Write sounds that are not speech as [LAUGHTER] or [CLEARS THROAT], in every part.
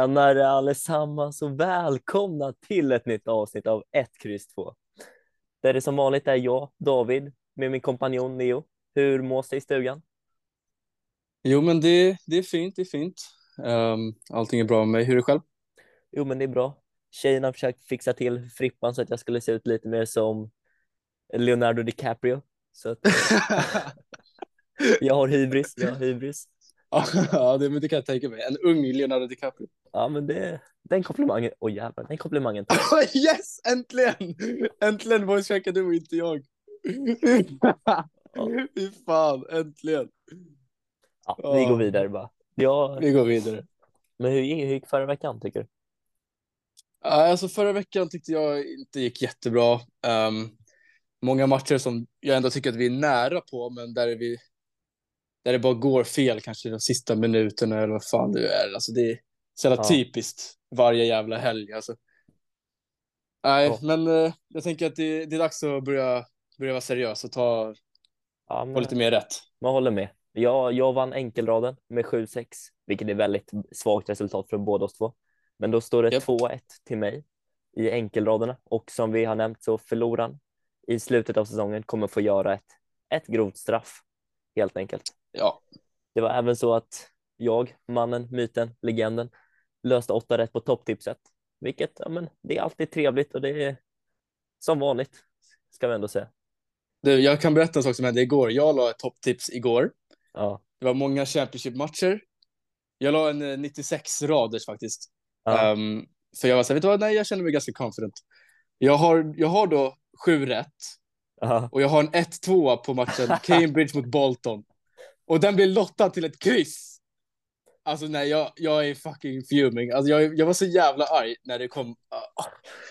Tjenare allesammans och välkomna till ett nytt avsnitt av 1, X 2. Där det som vanligt är jag, David, med min kompanjon Neo. Hur mås det i stugan? Jo, men det, det är fint, det är fint. Um, allting är bra med mig. Hur är det själv? Jo, men det är bra. Tjejerna har försökt fixa till frippan så att jag skulle se ut lite mer som Leonardo DiCaprio. Så att [LAUGHS] jag har hybris, jag har hybris. [LAUGHS] ja, det, men det kan jag tänka mig. En ung Leonardo DiCaprio. Ja, men det, den komplimangen, oj oh, jävlar, den komplimangen. [LAUGHS] yes, äntligen! Äntligen voice du och inte jag. Fy fan, äntligen. Ja, vi går vidare bara. Ja, vi går vidare. Men hur, hur gick förra veckan tycker du? Alltså förra veckan tyckte jag inte gick jättebra. Um, många matcher som jag ändå tycker att vi är nära på, men där vi där det bara går fel kanske de sista minuterna eller vad fan det är. Alltså det är så jävla ja. typiskt varje jävla helg. Alltså. Nej, ja. men uh, jag tänker att det, det, är dags att börja, börja vara seriös och ta ja, men, lite mer rätt. Man håller med. Jag, jag vann enkelraden med 7-6, vilket är väldigt svagt resultat för båda oss två. Men då står det yep. 2-1 till mig i enkelraderna och som vi har nämnt så förloraren i slutet av säsongen kommer få göra ett, ett grovt straff helt enkelt. Ja. Det var även så att jag, mannen, myten, legenden löste åtta rätt på topptipset, vilket ja, men det är alltid trevligt och det är som vanligt ska vi ändå säga. Du, jag kan berätta en sak som hände igår. Jag la ett topptips igår. Ja. Det var många Championship-matcher. Jag la en 96 eh, faktiskt. Ja. Um, för jag var så här, vet du vad, nej, jag känner mig ganska confident. Jag har, jag har då sju rätt. Aha. Och jag har en 1-2 på matchen [LAUGHS] Cambridge mot Bolton. Och den blir lottad till ett kryss. Alltså nej, jag, jag är fucking fuming. Alltså, jag, jag var så jävla arg när det kom. Uh,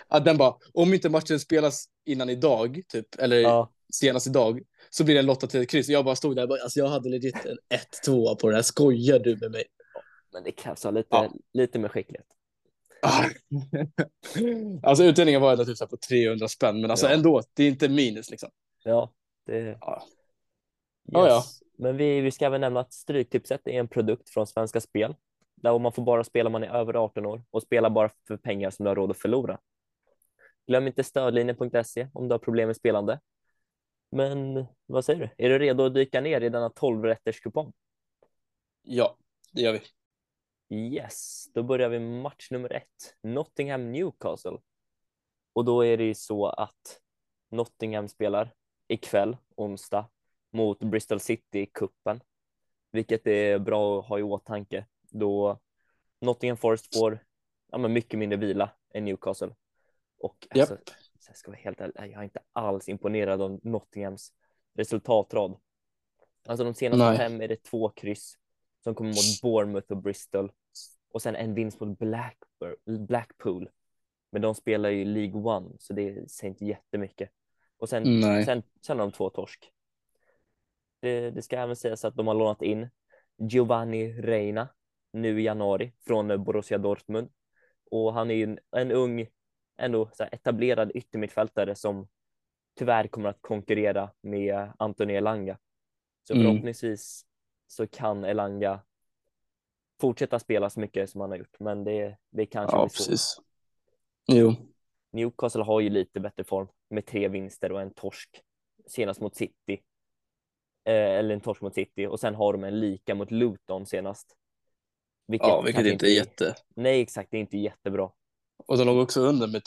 att den bara, om inte matchen spelas innan idag, typ, eller ja. senast idag, så blir den lottad till ett kryss. Jag bara stod där, bara, alltså jag hade legit en 1-2 på det här. Skojar du med mig? Men det krävs lite, ja. lite med skicklighet. [LAUGHS] alltså utdelningen var ändå typ på 300 spänn, men alltså ja. ändå, det är inte minus liksom. Ja, det... Ja. Yes. Oh, ja. Men vi, vi ska även nämna att Stryktipset är en produkt från Svenska Spel där man får bara spela om man är över 18 år och spela bara för pengar som du har råd att förlora. Glöm inte stödlinjen.se om du har problem med spelande. Men vad säger du? Är du redo att dyka ner i denna 12 rätters kupong? Ja, det gör vi. Yes, då börjar vi match nummer ett. Nottingham Newcastle. Och då är det ju så att Nottingham spelar ikväll, onsdag, mot Bristol City i kuppen, vilket är bra att ha i åtanke då Nottingham Forest får ja, men mycket mindre vila än Newcastle. Och yep. alltså, jag ska vara helt ärlig, jag är inte alls imponerad av Nottinghams resultatrad. Alltså de senaste Nej. fem är det två kryss som kommer mot Bournemouth och Bristol och sen en vinst mot Blackpool. Men de spelar ju League One så det säger inte jättemycket. Och sen, sen, sen har de två torsk. Det, det, ska även sägas att de har lånat in Giovanni Reina nu i januari från Borussia Dortmund. Och han är ju en, en ung, ändå så etablerad yttermittfältare som tyvärr kommer att konkurrera med Anthony Elanga. Så mm. förhoppningsvis så kan Elanga fortsätta spela så mycket som han har gjort, men det, det kanske ja, blir svårt. Precis. Jo. Newcastle har ju lite bättre form med tre vinster och en torsk senast mot City eller en torsk mot City och sen har de en lika mot Luton senast. Vilket ja, vilket inte är jätte. Nej, exakt, det är inte jättebra. Och de låg också under med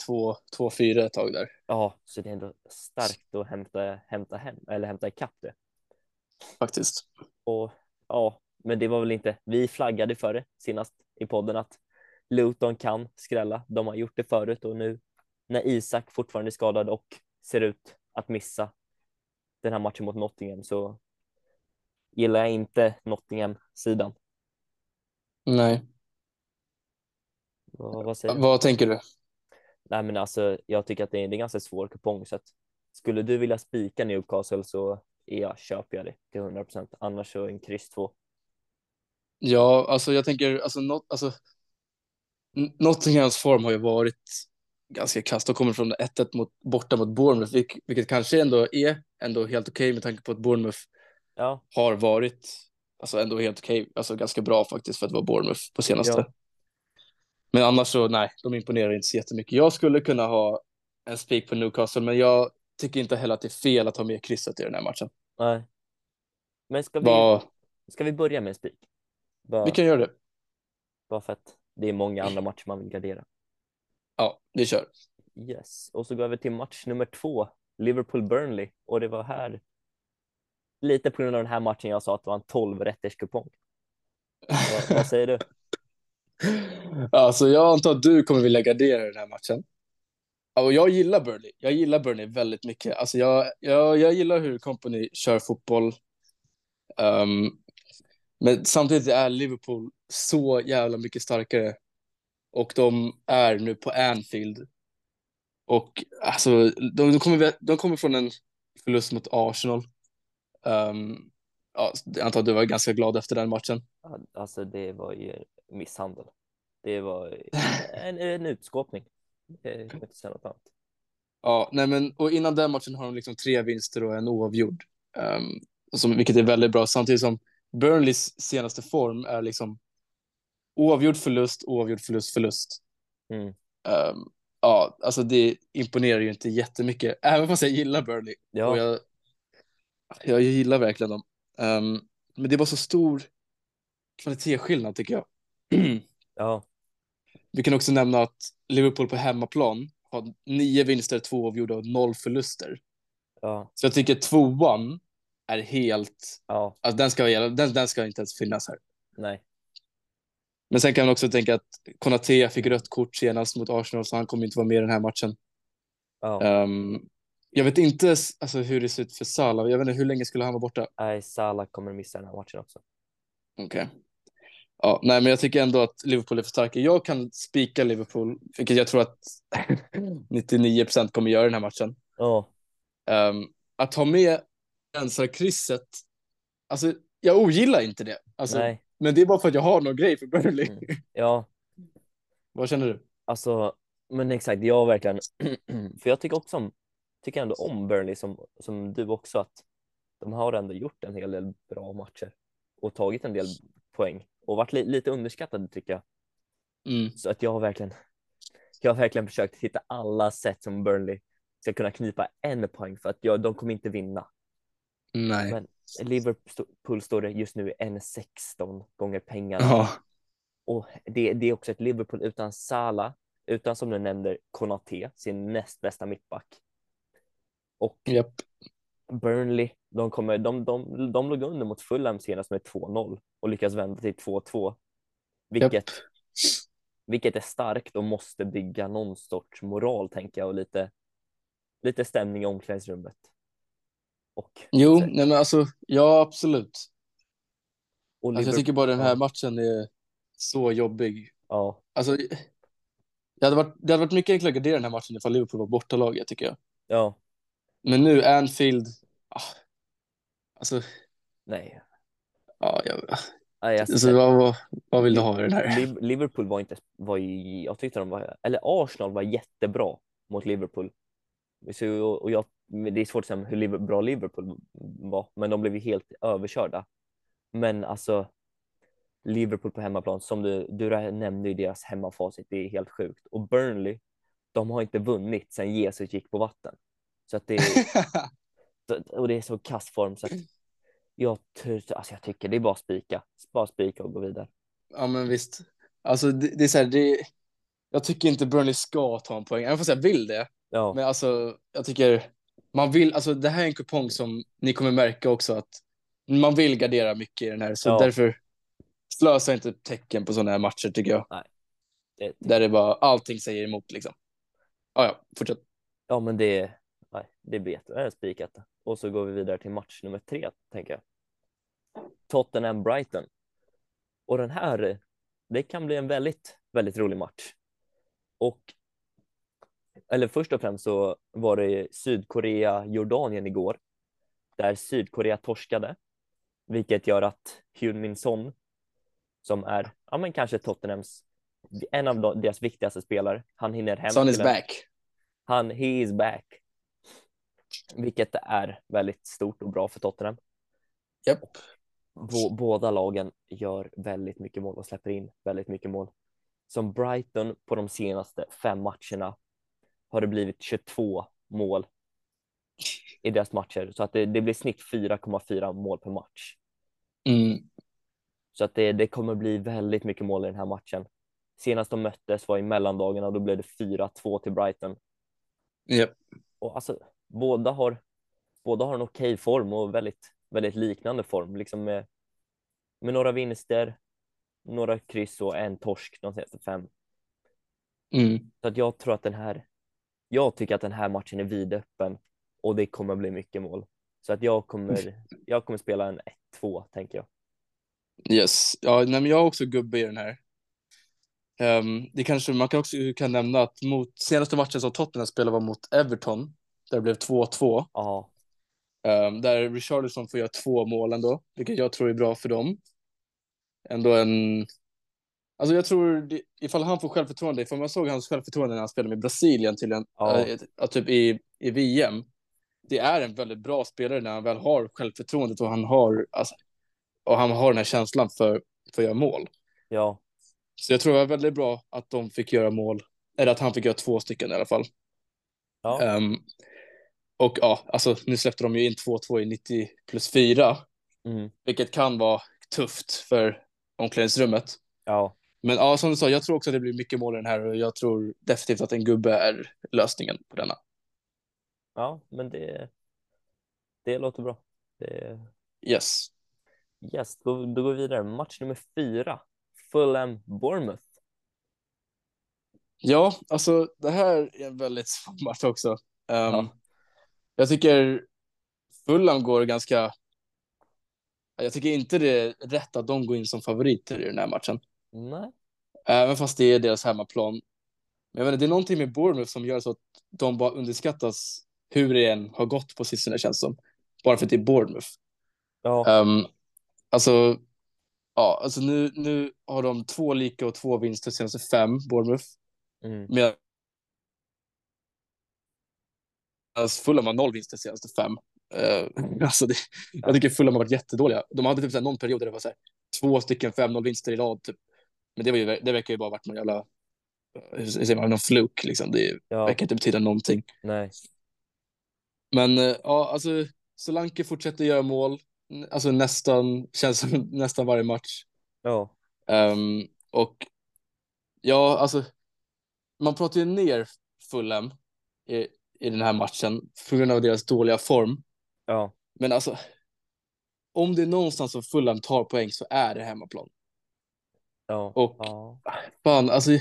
2-4 ett tag där. Ja, så det är ändå starkt att hämta, hämta hem eller hämta ikapp det. Faktiskt. Och ja, men det var väl inte. Vi flaggade för det senast i podden att Luton kan skrälla. De har gjort det förut och nu när Isak fortfarande är skadad och ser ut att missa den här matchen mot Nottingham så gillar jag inte Nottingham-sidan. Nej. Vad, vad, säger du? vad tänker du? Nej, men alltså, jag tycker att det är, det är ganska svår kupong. Så att skulle du vilja spika Newcastle så ja, köper jag det till 100 procent. Annars så en kryss 2. Ja, alltså jag tänker, alltså, not, alltså Nottinghams form har ju varit ganska kast och kommer från 1-1 mot, borta mot Bournemouth, vilket kanske ändå är ändå helt okej okay med tanke på att Bournemouth ja. har varit alltså ändå helt okej, okay, alltså ganska bra faktiskt för att vara Bournemouth på senaste. Ja. Men annars så, nej, de imponerar inte så jättemycket. Jag skulle kunna ha en spik på Newcastle, men jag tycker inte heller att det är fel att ha med krysset i den här matchen. Nej. Men ska vi, Vad- ska vi börja med en spik? Bara, Vi kan göra det. bara för att det är många andra matcher man vill gardera. Ja, vi kör. Yes, och så går vi till match nummer två, Liverpool-Burnley. Och det var här, lite på grund av den här matchen jag sa att det var en 12 rätters kupong. Vad, vad säger du? [LAUGHS] Alltså, jag antar att du kommer vilja gardera den här matchen. Och jag gillar Burnley. Jag gillar Burnley väldigt mycket. Alltså, jag, jag, jag gillar hur Company kör fotboll. Ehm, men samtidigt är Liverpool så jävla mycket starkare. Och de är nu på Anfield. Och alltså, de, de, kommer, de kommer från en förlust mot Arsenal. Um, ja, jag antar att du var ganska glad efter den matchen. Alltså det var ju misshandel. Det var [LAUGHS] en, en utskåpning. Jag kan inte säga något annat. Ja, nej men och innan den matchen har de liksom tre vinster och en oavgjord. Um, som, vilket är väldigt bra, samtidigt som Burnleys senaste form är liksom oavgjord förlust, oavgjord förlust, förlust. Mm. Um, ja, alltså det imponerar ju inte jättemycket, även fast jag gillar Burnley. Och Ja, jag, jag gillar verkligen dem. Um, men det var så stor kvalitetsskillnad tycker jag. [CLEARS THROAT] ja, Vi kan också nämna att Liverpool på hemmaplan har nio vinster, två avgjorda och noll förluster. ja, Så jag tycker tvåan är helt, ja, alltså den ska, den, den ska inte ens finnas här. nej, Men sen kan man också tänka att Konate fick rött kort senast mot Arsenal så han kommer inte vara med i den här matchen. ja. Um, jag vet inte alltså, hur det ser ut för Salah. Jag vet inte hur länge skulle han vara borta? Nej, Salah kommer missa den här matchen också. Okej. Ja, nej, men jag tycker ändå att Liverpool är för starka. Jag kan spika Liverpool, vilket jag tror att [LAUGHS] 99 procent kommer göra den här matchen. Ja, Um, att ha med krysset, alltså jag ogillar inte det. Alltså, nej, men det är bara för att jag har någon grej för Burnley. Mm. ja, Vad känner du? alltså, men exakt, jag verkligen, [CLEARS THROAT] för jag tycker också om, tycker ändå om Burnley som, som du också, att de har ändå gjort en hel del bra matcher och tagit en del poäng och varit li, lite underskattade tycker jag. Mm. Så att jag har verkligen, jag har verkligen försökt hitta alla sätt som Burnley ska kunna knipa en poäng för att jag, de kommer inte vinna. Nej. Men Liverpool står det just nu en 16 gånger pengarna. Ja. Och det, det är också ett Liverpool utan Salah, utan som du nämnde Konate, sin näst bästa mittback. Och Japp. Burnley, de, kommer, de, de, de låg under mot Fulham senast med 2-0 och lyckas vända till 2-2. Vilket, Japp. vilket är starkt och måste bygga någon sorts moral, tänker jag, och lite, lite stämning i omklädningsrummet. Och, Jo, nej men alltså, ja absolut. Alltså, jag tycker bara den här matchen är så jobbig. Ja, Alltså, det hade varit, det hade varit mycket enklare att gardera den här matchen ifall Liverpool var bortalaget tycker jag. ja, Men nu Anfield, ah, alltså, nej. ja, jag, nej alltså, alltså vad, vad, vad vill du ha i den här? Liv- Liverpool var inte, var ju, jag tyckte de var, eller Arsenal var jättebra mot Liverpool. Så, och jag, det är svårt att säga hur bra Liverpool var, men de blev ju helt överkörda. Men alltså, Liverpool på hemmaplan, som du, du nämnde i deras hemmafacit, det är helt sjukt. Och Burnley, de har inte vunnit sedan Jesus gick på vatten. Så att det är, [LAUGHS] och det är så kass form så att jag, alltså jag tycker det är bara spika, bara spika och gå vidare. ja men visst. Alltså det, det är så här, det, jag tycker inte Burnley ska ta en poäng, även fast jag vill det. Ja, Men alltså, jag tycker man vill, alltså det här är en kupong som ni kommer märka också att man vill gardera mycket i den här, så Ja. därför slösa inte tecken på sådana här matcher tycker jag. det, Där det bara, allting säger emot liksom. Ja, ja, fortsätt. Ja, men det, nej, det blir jätte- äh, spikat. Och så går vi vidare till match nummer tre, tänker jag. Tottenham-Brighton. Och den här, det kan bli en väldigt, väldigt rolig match. Och, eller först och främst så var det Sydkorea-Jordanien igår, där Sydkorea torskade, vilket gör att Hyun Min Son, som är, ja men kanske Tottenhams, en av de- deras viktigaste spelare, han hinner hem. Son is en- back. han, he is back. Vilket är väldigt stort och bra för Tottenham. Japp. Bå- båda lagen gör väldigt mycket mål och släpper in väldigt mycket mål. som Brighton på de senaste fem matcherna har det blivit 22 mål i deras matcher så att det, det blir snitt 4,4 mål per match. Mm. Så att det, det kommer bli väldigt mycket mål i den här matchen. Senast de möttes var i mellandagarna och då blev det 4-2 till Brighton. Yep. Och alltså, båda har, båda har en okej form och väldigt, väldigt liknande form, liksom med, med några vinster, några kryss och en torsk de senaste fem. Mm. Så att jag tror att den här, jag tycker att den här matchen är vidöppen och det kommer bli mycket mål. Så att jag kommer, jag kommer spela en 1-2 tänker jag. Yes, ja, nej, men jag har också gubbe i den här. Um, det kanske man kan också kan nämna att mot senaste matchen som Tottenham spelade var mot Everton där det blev 2-2. Ja. Um, där Richarlison får göra två mål ändå, vilket jag tror är bra för dem. Ändå en... Alltså jag tror, ifall han får självförtroende, ifall man såg hans självförtroende när han spelade med Brasilien till en, Ja. äh, typ i, i VM. Det är en väldigt bra spelare när han väl har självförtroendet och han har, alltså, och han har den här känslan för, för att göra mål. Ja, Så jag tror det var väldigt bra att de fick göra mål, eller att han fick göra två stycken i alla fall. ja, Ehm, och ja, alltså nu släppte de ju in 2-2 i 90 plus 4, mm, vilket kan vara tufft för omklädningsrummet. ja, Men ja, som du sa, jag tror också att det blir mycket mål i den här och jag tror definitivt att en gubbe är lösningen på denna. ja, men det, det låter bra. Det, Yes. yes, då, då går vi vidare. Match nummer fyra, Fulham Bournemouth. Ja, alltså det här är en väldigt [LAUGHS] svår match också. Um, Ja. Jag tycker Fulham går ganska... Jag tycker inte det är rätt att de går in som favoriter i den här matchen. Nej, Även fast det är deras hemmaplan. Men jag vet inte, det är någonting med Bournemouth som gör så att de bara underskattas hur det än har gått på sistone känns som. Bara för att det är Bournemouth. ja, Um, alltså, ja, alltså nu, nu har de två lika och två vinster senaste fem, Bournemouth. mm, Medan Fulham har noll vinster senaste fem. Uh, alltså det, jag tycker Fulham har varit jättedåliga. De hade typ så någon period där det var så här, två stycken 5-0 vinster i rad. Typ. Men det, var ju, det verkar ju bara varit någon jävla, eh, hur säger man, någon fluk liksom. Det ja, verkar inte betyda någonting. nej, Men eh, ja, alltså Solanke fortsätter göra mål. Alltså nästan, [LAUGHS] känns som nästan varje match. ja, Ehm, och ja, alltså man pratar ju ner Fulham i, i den här matchen på grund av deras dåliga form. ja, Men alltså, om det är någonstans som Fulham tar poäng så är det hemmaplan. Ja, Och- ja, Fan, alltså.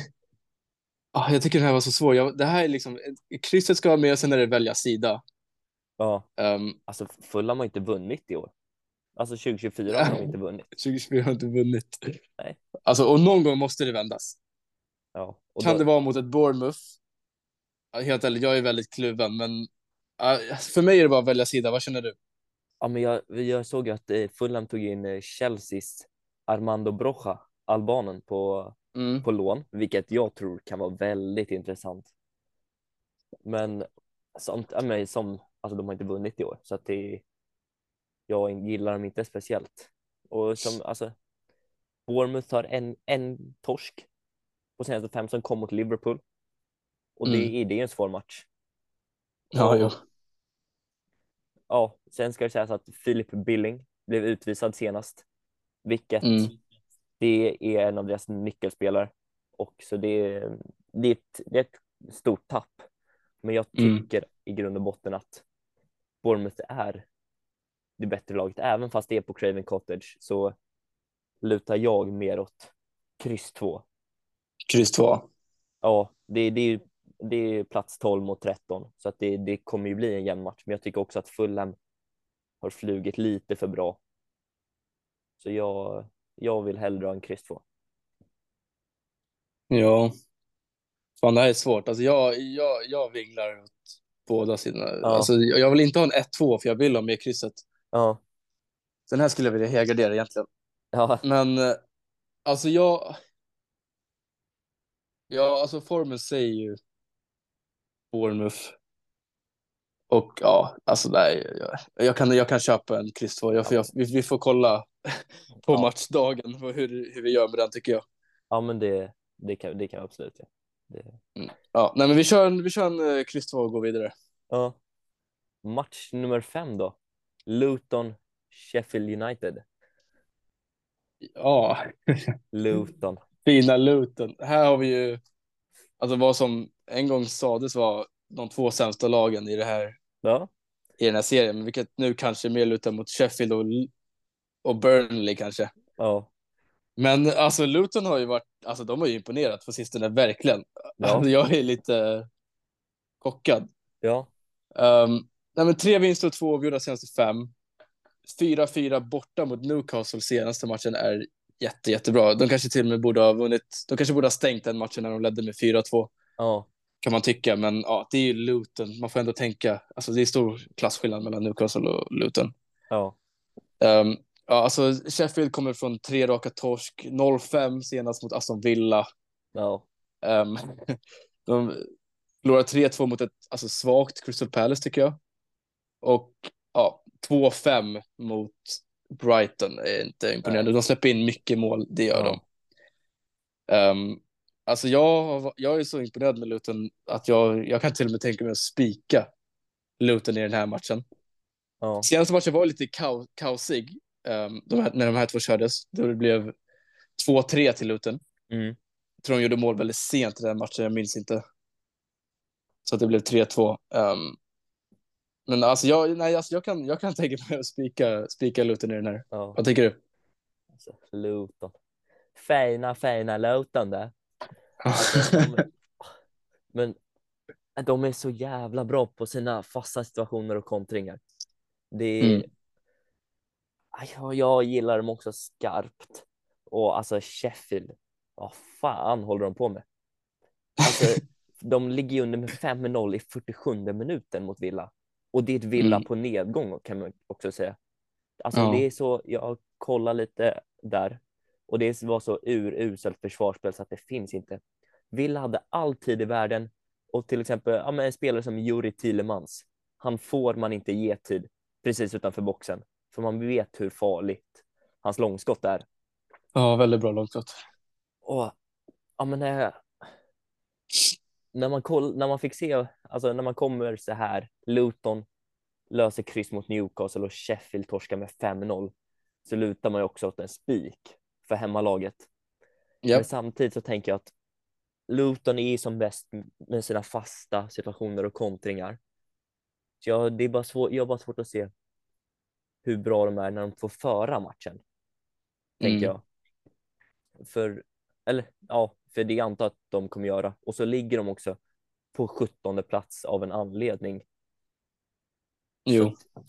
ah, jag tycker den här var så svår. Jag, det här är liksom, krysset ska vara med och sen är det välja sida. ja. Um, Alltså Fulham har inte vunnit i år. Alltså 2024 har de inte vunnit. 2024 har inte vunnit. Nej. Alltså, och någon gång måste det vändas. Ja, Kan då, det vara mot ett Bournemouth? Helt ärligt, jag är väldigt kluven, men för mig är det bara att välja sida. Vad känner du? ja, men jag, jag såg att eh, Fulham tog in eh, Chelseas Armando Broja, albanen, på, Mm. på lån, vilket jag tror kan vara väldigt intressant. Men ja, men som alltså de har inte vunnit i år, så att det, jag gillar dem inte speciellt. Och som, alltså, Bournemouth har en, en torsk på senaste fem som kom mot Liverpool. Och det, Mm. är det är en svår match. Ja, jo. Ja, sen ska det sägas att Philip Billing blev utvisad senast, vilket Mm. Det är en av deras nyckelspelare. Och så det är, det är, ett, det är ett stort tapp. Men jag Mm. tycker i grund och botten att Bournemouth är det bättre laget. Även fast det är på Craven Cottage så lutar jag mer åt kryss 2. Kryss 2. Ja, det, det, är, det är plats 12 mot 13 så att det, det kommer ju bli en jämn match. Men jag tycker också att Fulham har flugit lite för bra. Så jag, jag vill hellre ha en kryss 2. Ja. Fan, det här är svårt. Alltså, jag, jag, jag vinglar åt båda sidorna. Ja. Alltså, jag vill inte ha en 1-2 för jag vill ha med krysset. Ja, Den här skulle jag vilja helgardera egentligen. ja, Men eh, alltså jag... Ja, alltså formen säger ju Bournemouth. Och ja, alltså nej, jag, jag, kan, jag kan köpa en kryss 2. Jag, jag, vi, vi får kolla [LAUGHS] på Ja. matchdagen hur, hur vi gör med den tycker jag. ja, men det, det kan, det kan jag absolut göra. Det... Mm. Ja, nej, men vi kör en, vi kör en uh, kryss 2 och går vidare. Ja. Match nummer fem då. Luton, Sheffield United. Ja. Luton. [LAUGHS] Fina Luton. Här har vi ju, alltså vad som en gång sades var de två sämsta lagen i det här. Ja. I den här serien, vilket nu kanske mer lutar mot Sheffield och, och Burnley kanske. Ja. Men alltså Luton har ju varit, alltså de har ju imponerat på sistone, verkligen. Ja. Alltså, [LAUGHS] jag är lite chockad. Ja. Um, nej, men tre vinster och två avgjorda senaste fem. 4-4 borta mot Newcastle senaste matchen är jätte, jättebra. De kanske till och med borde ha vunnit. De kanske borde ha stängt den matchen när de ledde med 4-2. Ja. Kan man tycka, men ja, det är ju Luton. Man får ändå tänka. Alltså, det är stor klasskillnad mellan Newcastle och Luton. Ja. Um, ja, alltså Sheffield kommer från tre raka torsk, 0-5 senast mot Aston Villa. Ja. Um, [LAUGHS] de förlorar 3-2 mot ett alltså, svagt Crystal Palace tycker jag. Och ja, 2-5 mot Brighton är inte imponerande. Nej. De släpper in mycket mål, det gör ja. de. Um, alltså jag, jag är så imponerad med Luton att jag, jag kan till och med tänka mig att spika Luton i den här matchen. Ja. Senaste matchen var lite kaos, kaosig um, de här, när de här två kördes. Då det blev 2-3 till Luton. Mm. Jag tror de gjorde mål väldigt sent i den matchen, jag minns inte. Så att det blev 3-2. Um, men alltså jag, nej, alltså jag, kan, jag kan [LAUGHS] tänka mig att spika, spika Luton i den här. Ja. Vad tycker du? Alltså, Luton. Fina, fina Luton där. Alltså, de, [LAUGHS] men de är så jävla bra på sina fasta situationer och kontringar. Det är... Mm. Jag, jag gillar dem också skarpt. Och alltså Sheffield, vad fan håller de på med? Alltså, [LAUGHS] de ligger under med 5-0 i 47 minuten mot Villa. Och det är ett Villa mm. på nedgång kan man också säga. Alltså ja. det är så, jag kollar lite där och det var så uruselt försvarsspel så att det finns inte. Villa hade all tid i världen och till exempel ja, en spelare som Juri Tillemans, han får man inte ge tid precis utanför boxen för man vet hur farligt hans långskott är. Ja, väldigt bra långskott. Och ja, men när, eh, när man koll, när man fick se, alltså när man kommer så här, Luton löser kryss mot Newcastle och Sheffield torskar med 5-0 så lutar man ju också åt en spik för hemmalaget. Yep. Men samtidigt så tänker jag att Luton är som bäst med sina fasta situationer och kontringar. Så jag, det är bara svår, jag har bara svårt att se hur bra de är när de får föra matchen. Tänker mm. jag. För, eller ja, för det antar att de kommer göra. Och så ligger de också på 17 plats av en anledning. Jo. Så,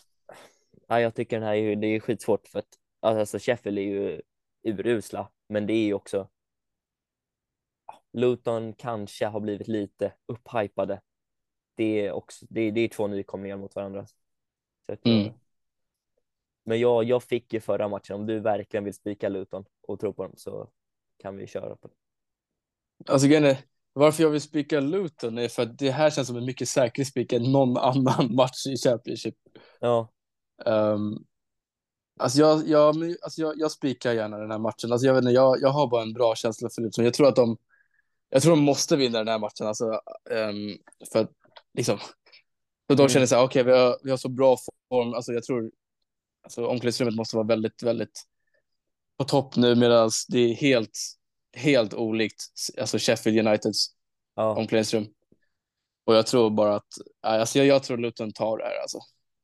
ja, jag tycker den här är, det är skitsvårt för att alltså Sheffield är ju urusla, men det är ju också Luton kanske har blivit lite upphypade. Det är också, det är, det är två nykomlingar mot varandra. Så att, mm. Men jag, jag fick ju förra matchen, om du verkligen vill spika Luton och tro på dem så kan vi köra på det. Alltså grejen varför jag vill spika Luton är för att det här känns som en mycket säkrare spik än någon [LAUGHS] annan match i Championship. Ja. Um, alltså jag, jag, alltså jag, jag spikar gärna den här matchen. Alltså jag, vet inte, jag, jag har bara en bra känsla för Luton. Jag tror att de, jag tror de måste vinna den här matchen. Alltså, um, för att liksom, för de mm. känner så här, okej, okay, vi, har, vi har så bra form. Alltså jag tror, alltså omklädningsrummet måste vara väldigt, väldigt på topp nu medan det är helt, helt olikt alltså Sheffield Uniteds ja. omklädningsrum. Och jag tror bara att, alltså jag, jag tror Luton tar det här alltså.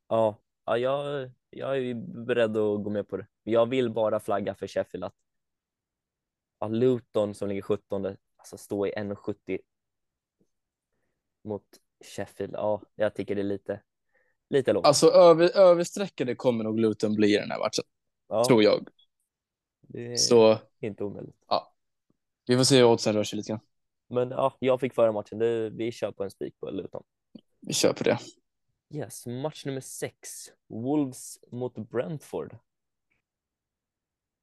Ja, ja jag, jag är beredd att gå med på det. Jag vill bara flagga för Sheffield att ja, Luton som ligger 17, alltså stå i 1,70 mot Sheffield. Ja, jag tycker det är lite, lite lågt. Alltså över, översträckade kommer nog Luton bli i den här matchen. Ja. Tror jag. Det är Så, inte omöjligt. Ja. Vi får se hur oddsen rör sig lite grann. Men ja, jag fick förra matchen. Det, vi kör på en spik på Luton. Vi kör på det. Yes, match nummer sex. Wolves mot Brentford.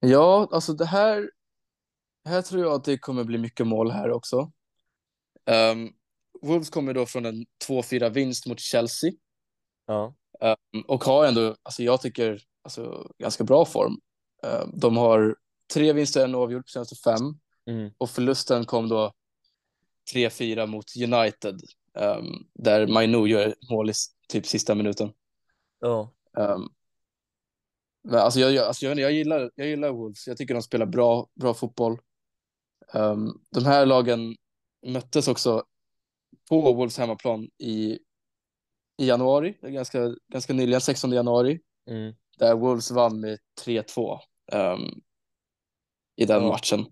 Ja, alltså det här. Här tror jag att det kommer bli mycket mål här också. Um, Wolves kommer då från en 2-4 vinst mot Chelsea. Ja. Um, och har ändå, alltså jag tycker, alltså ganska bra form. Um, de har tre vinster, en oavgjord på senaste fem. Mm. Och förlusten kom då 3-4 mot United. Um, där Mainu gör mål i typ sista minuten. Ja. Um, men alltså jag, jag, alltså jag, jag, gillar, jag gillar Wolves. Jag tycker de spelar bra, bra fotboll. Um, de här lagen möttes också på Wolves hemmaplan i, i januari, ganska, ganska nyligen, 16 januari, Mm. där Wolves vann med 3-2 um, i den Ja. matchen.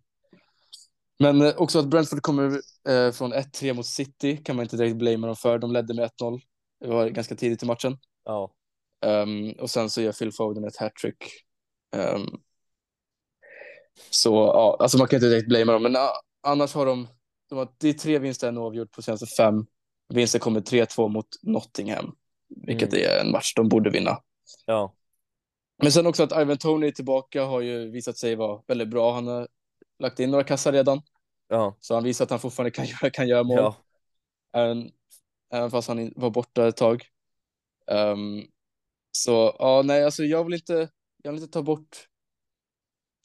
Men eh, också att Brentford kommer eh, från 1-3 mot City kan man inte direkt blamea dem för. De ledde med 1-0. Det var ganska tidigt i matchen. Ja. Um, och sen så gör Phil Foden ett hattrick. Um, så ja, alltså man kan inte direkt blamea dem, men uh, annars har de, de har, det är tre vinster en oavgjort på senaste fem. Vinsten kommer 3-2 mot Nottingham, vilket Mm. är en match de borde vinna. Ja. Men sen också att Ivan Tony är tillbaka har ju visat sig vara väldigt bra. Han har lagt in några kassar redan, Ja. så han visar att han fortfarande kan göra, kan göra mål. Ja. Även, även fast han var borta ett tag. Ehm, så ja, nej, alltså jag vill inte, jag vill inte ta bort,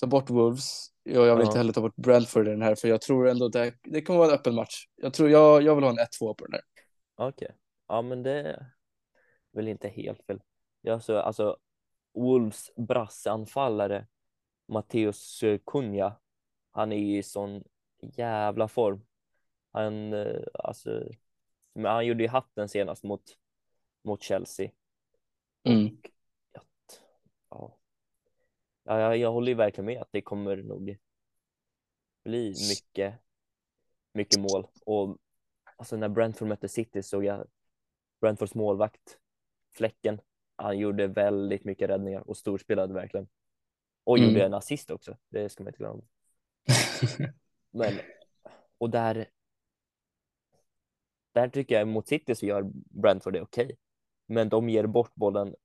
ta bort Wolves. Jag, vill Ja. inte heller ta bort Brentford i den här, för jag tror ändå att det, det kommer vara en öppen match. Jag tror jag, jag vill ha en 1-2 på den här. Okej. Ja, men det är väl inte helt fel. Jag så, alltså, Wolves brasseanfallare Matteus Cunha, han är i sån jävla form. Han, eh, alltså, men han gjorde ju hatten senast mot, mot Chelsea. Mm. Ja. Ja, jag, jag håller ju verkligen med att det kommer nog bli mycket, mycket mål. Och alltså när Brentford mötte City såg jag Brentfords målvakt, Fläcken, han gjorde väldigt mycket räddningar och storspelade verkligen. Och Mm. gjorde en assist också, det ska man inte glömma. [LAUGHS] Men, och där, där tycker jag mot City så gör Brentford det okej. Men de ger bort bollen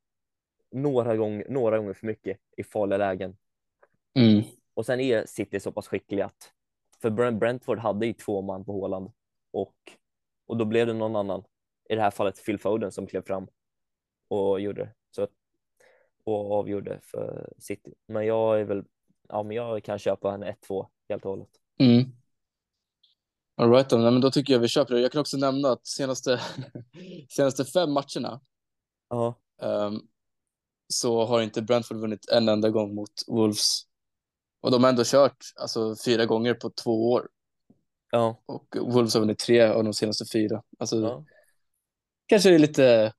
några gånger, några gånger för mycket i farliga lägen. Mm. Och sen är City så pass skickliga att för Brent- Brentford hade ju två man på Håland och, och då blev det någon annan, i det här fallet Phil Foden som klev fram och gjorde så och avgjorde för City. Men jag är väl, ja men jag kan köpa en 1-2 helt och hållet. Mm. All right, då. Men då tycker jag vi köper det. Jag kan också nämna att senaste, [LAUGHS] senaste fem matcherna Ja, ehm, så har inte Brentford vunnit en enda gång mot Wolves. Och de har ändå kört alltså, fyra gånger på två år. ja, Och Wolves har vunnit tre av de senaste fyra. Alltså, ja, kanske det är lite,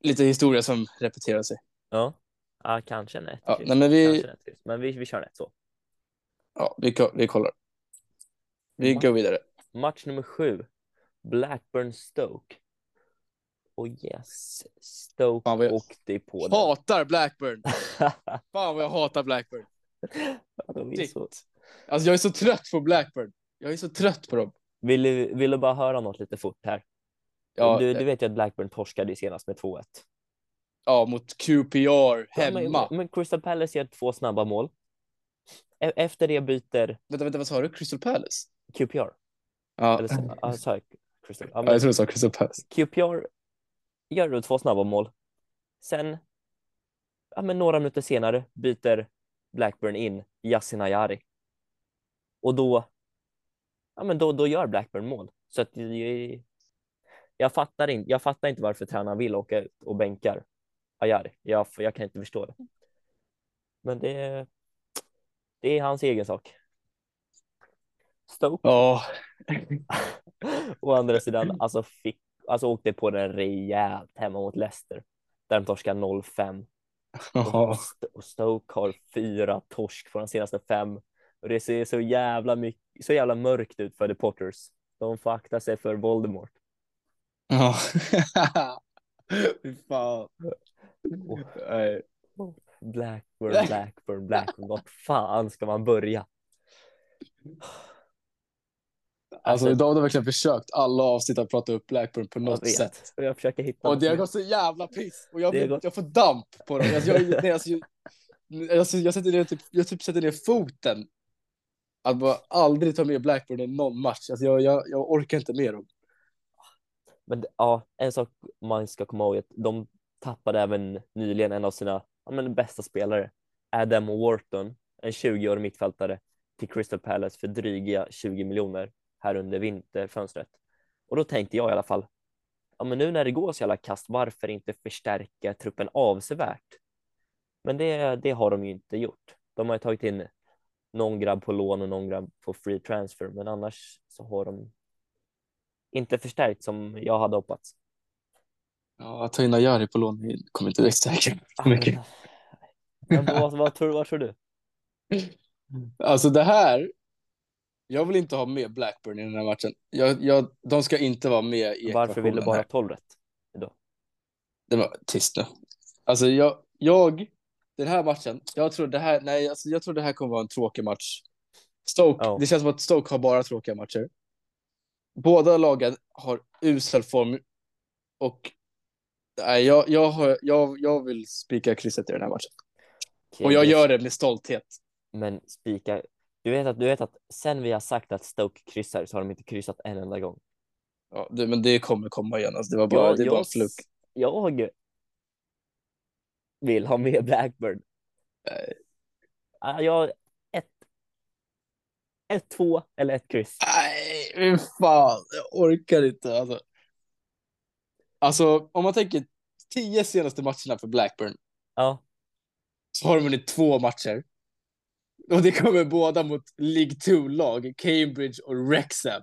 lite historia som repeterar sig. ja. ja kanske en 1 Ja, nej, men vi, Kanske en 1 Men vi, vi kör en 1 så. ja, vi, vi kollar. Vi Ma- går vidare. Match nummer sju. Blackburn Stoke. Och yes, Stoke Fan, jag- åkte på den. Hatar Blackburn! [LAUGHS] Fan vad jag hatar Blackburn. Ja, de är Shit. så... Alltså jag är så trött på Blackburn. Jag är så trött på dem. vill, du, vill du bara höra något lite fort här? Ja, du, du vet ju att Blackburn torskade ju senast med 2-1. ja mot QPR Ja, hemma. men, men Crystal Palace gör två snabba mål. E- Efter det byter Vänta, vänta, vad sa du? Crystal Palace? QPR. Ja, Eller ja, sa jag Crystal? Ja, ja men jag tror du sa Crystal Palace. QPR gör då två snabba mål. Sen, ja, men några minuter senare byter Blackburn in Yasin Ayari. Och då, ja, men då, då gör Blackburn mål. Så att jag, jag, fattar inte, jag fattar inte varför tränaren vill åka ut och bänkar Ayari. Jag, jag kan inte förstå det. Men det, det är hans egen sak. Stoke Ja, [LAUGHS] Å andra sidan, alltså, fick, alltså åkte på den rejält hemma mot Leicester. Där de torskar 0-5. ja. Och, St- och Stoke har fyra torsk på de senaste fem. Och det ser så jävla, mycket, så jävla mörkt ut för The Potters. De får akta sig för Voldemort. ja. [LAUGHS] Fy fan. Nej. Blackburn, Blackburn, Blackburn. Vart fan ska man börja? Alltså idag har du verkligen försökt alla avsnitt att prata upp Blackburn på något vet. sätt. Och jag försöker hitta Och det har gått så jävla piss. Och jag, blir, gått- jag får damp på dem. Alltså, jag, nej, alltså, jag, alltså, jag, sätter ner, typ, jag typ sätter ner foten. Att bara aldrig ta med Blackburn i någon match. Alltså, jag, jag, jag orkar inte med dem. Men ja, en sak man ska komma ihåg är att de tappade även nyligen en av sina ja, men, bästa spelare, Adam Wharton, en 20-årig mittfältare, till Crystal Palace för dryga 20 miljoner här under vinterfönstret. Och då tänkte jag i alla fall, ja men nu när det går så jävla kast, varför inte förstärka truppen avsevärt? Men det, det har de ju inte gjort. De har ju tagit in någon grabb på lån och någon grabb på free transfer, men annars så har de inte förstärkt som jag hade hoppats. Ja, att ta in Ajari på lån kommer inte direkt stärka mycket. [LAUGHS] Men vad, vad, tror, vad tror du? Alltså det här. Jag vill inte ha med Blackburn i den här matchen. Jag, jag, de ska inte vara med i Varför vill du bara ha 12 rätt idag? Det var tyst nu. Alltså jag, jag, den här matchen, jag tror det här, nej, alltså jag tror det här kommer vara en tråkig match. Stoke, oh. det känns som att Stoke har bara tråkiga matcher. Båda lagen har usel form och nej, jag, jag, har, jag, jag vill spika krysset i den här matchen. Okay, och jag gör det med stolthet. Men spika, du vet, att, du vet att sen vi har sagt att Stoke kryssar så har de inte kryssat en enda gång. Ja, det, men det kommer komma igen. Alltså, det var bara, jag, det var jag, fluk. Jag vill ha med Blackburn. Nej. Jag ett, ett två eller ett kryss. Nej, fan, jag orkar inte. Alltså. alltså, om man tänker tio senaste matcherna för Blackburn. Ja. Så har de vunnit två matcher. Och det kommer båda mot League 2-lag, Cambridge och Wrexham.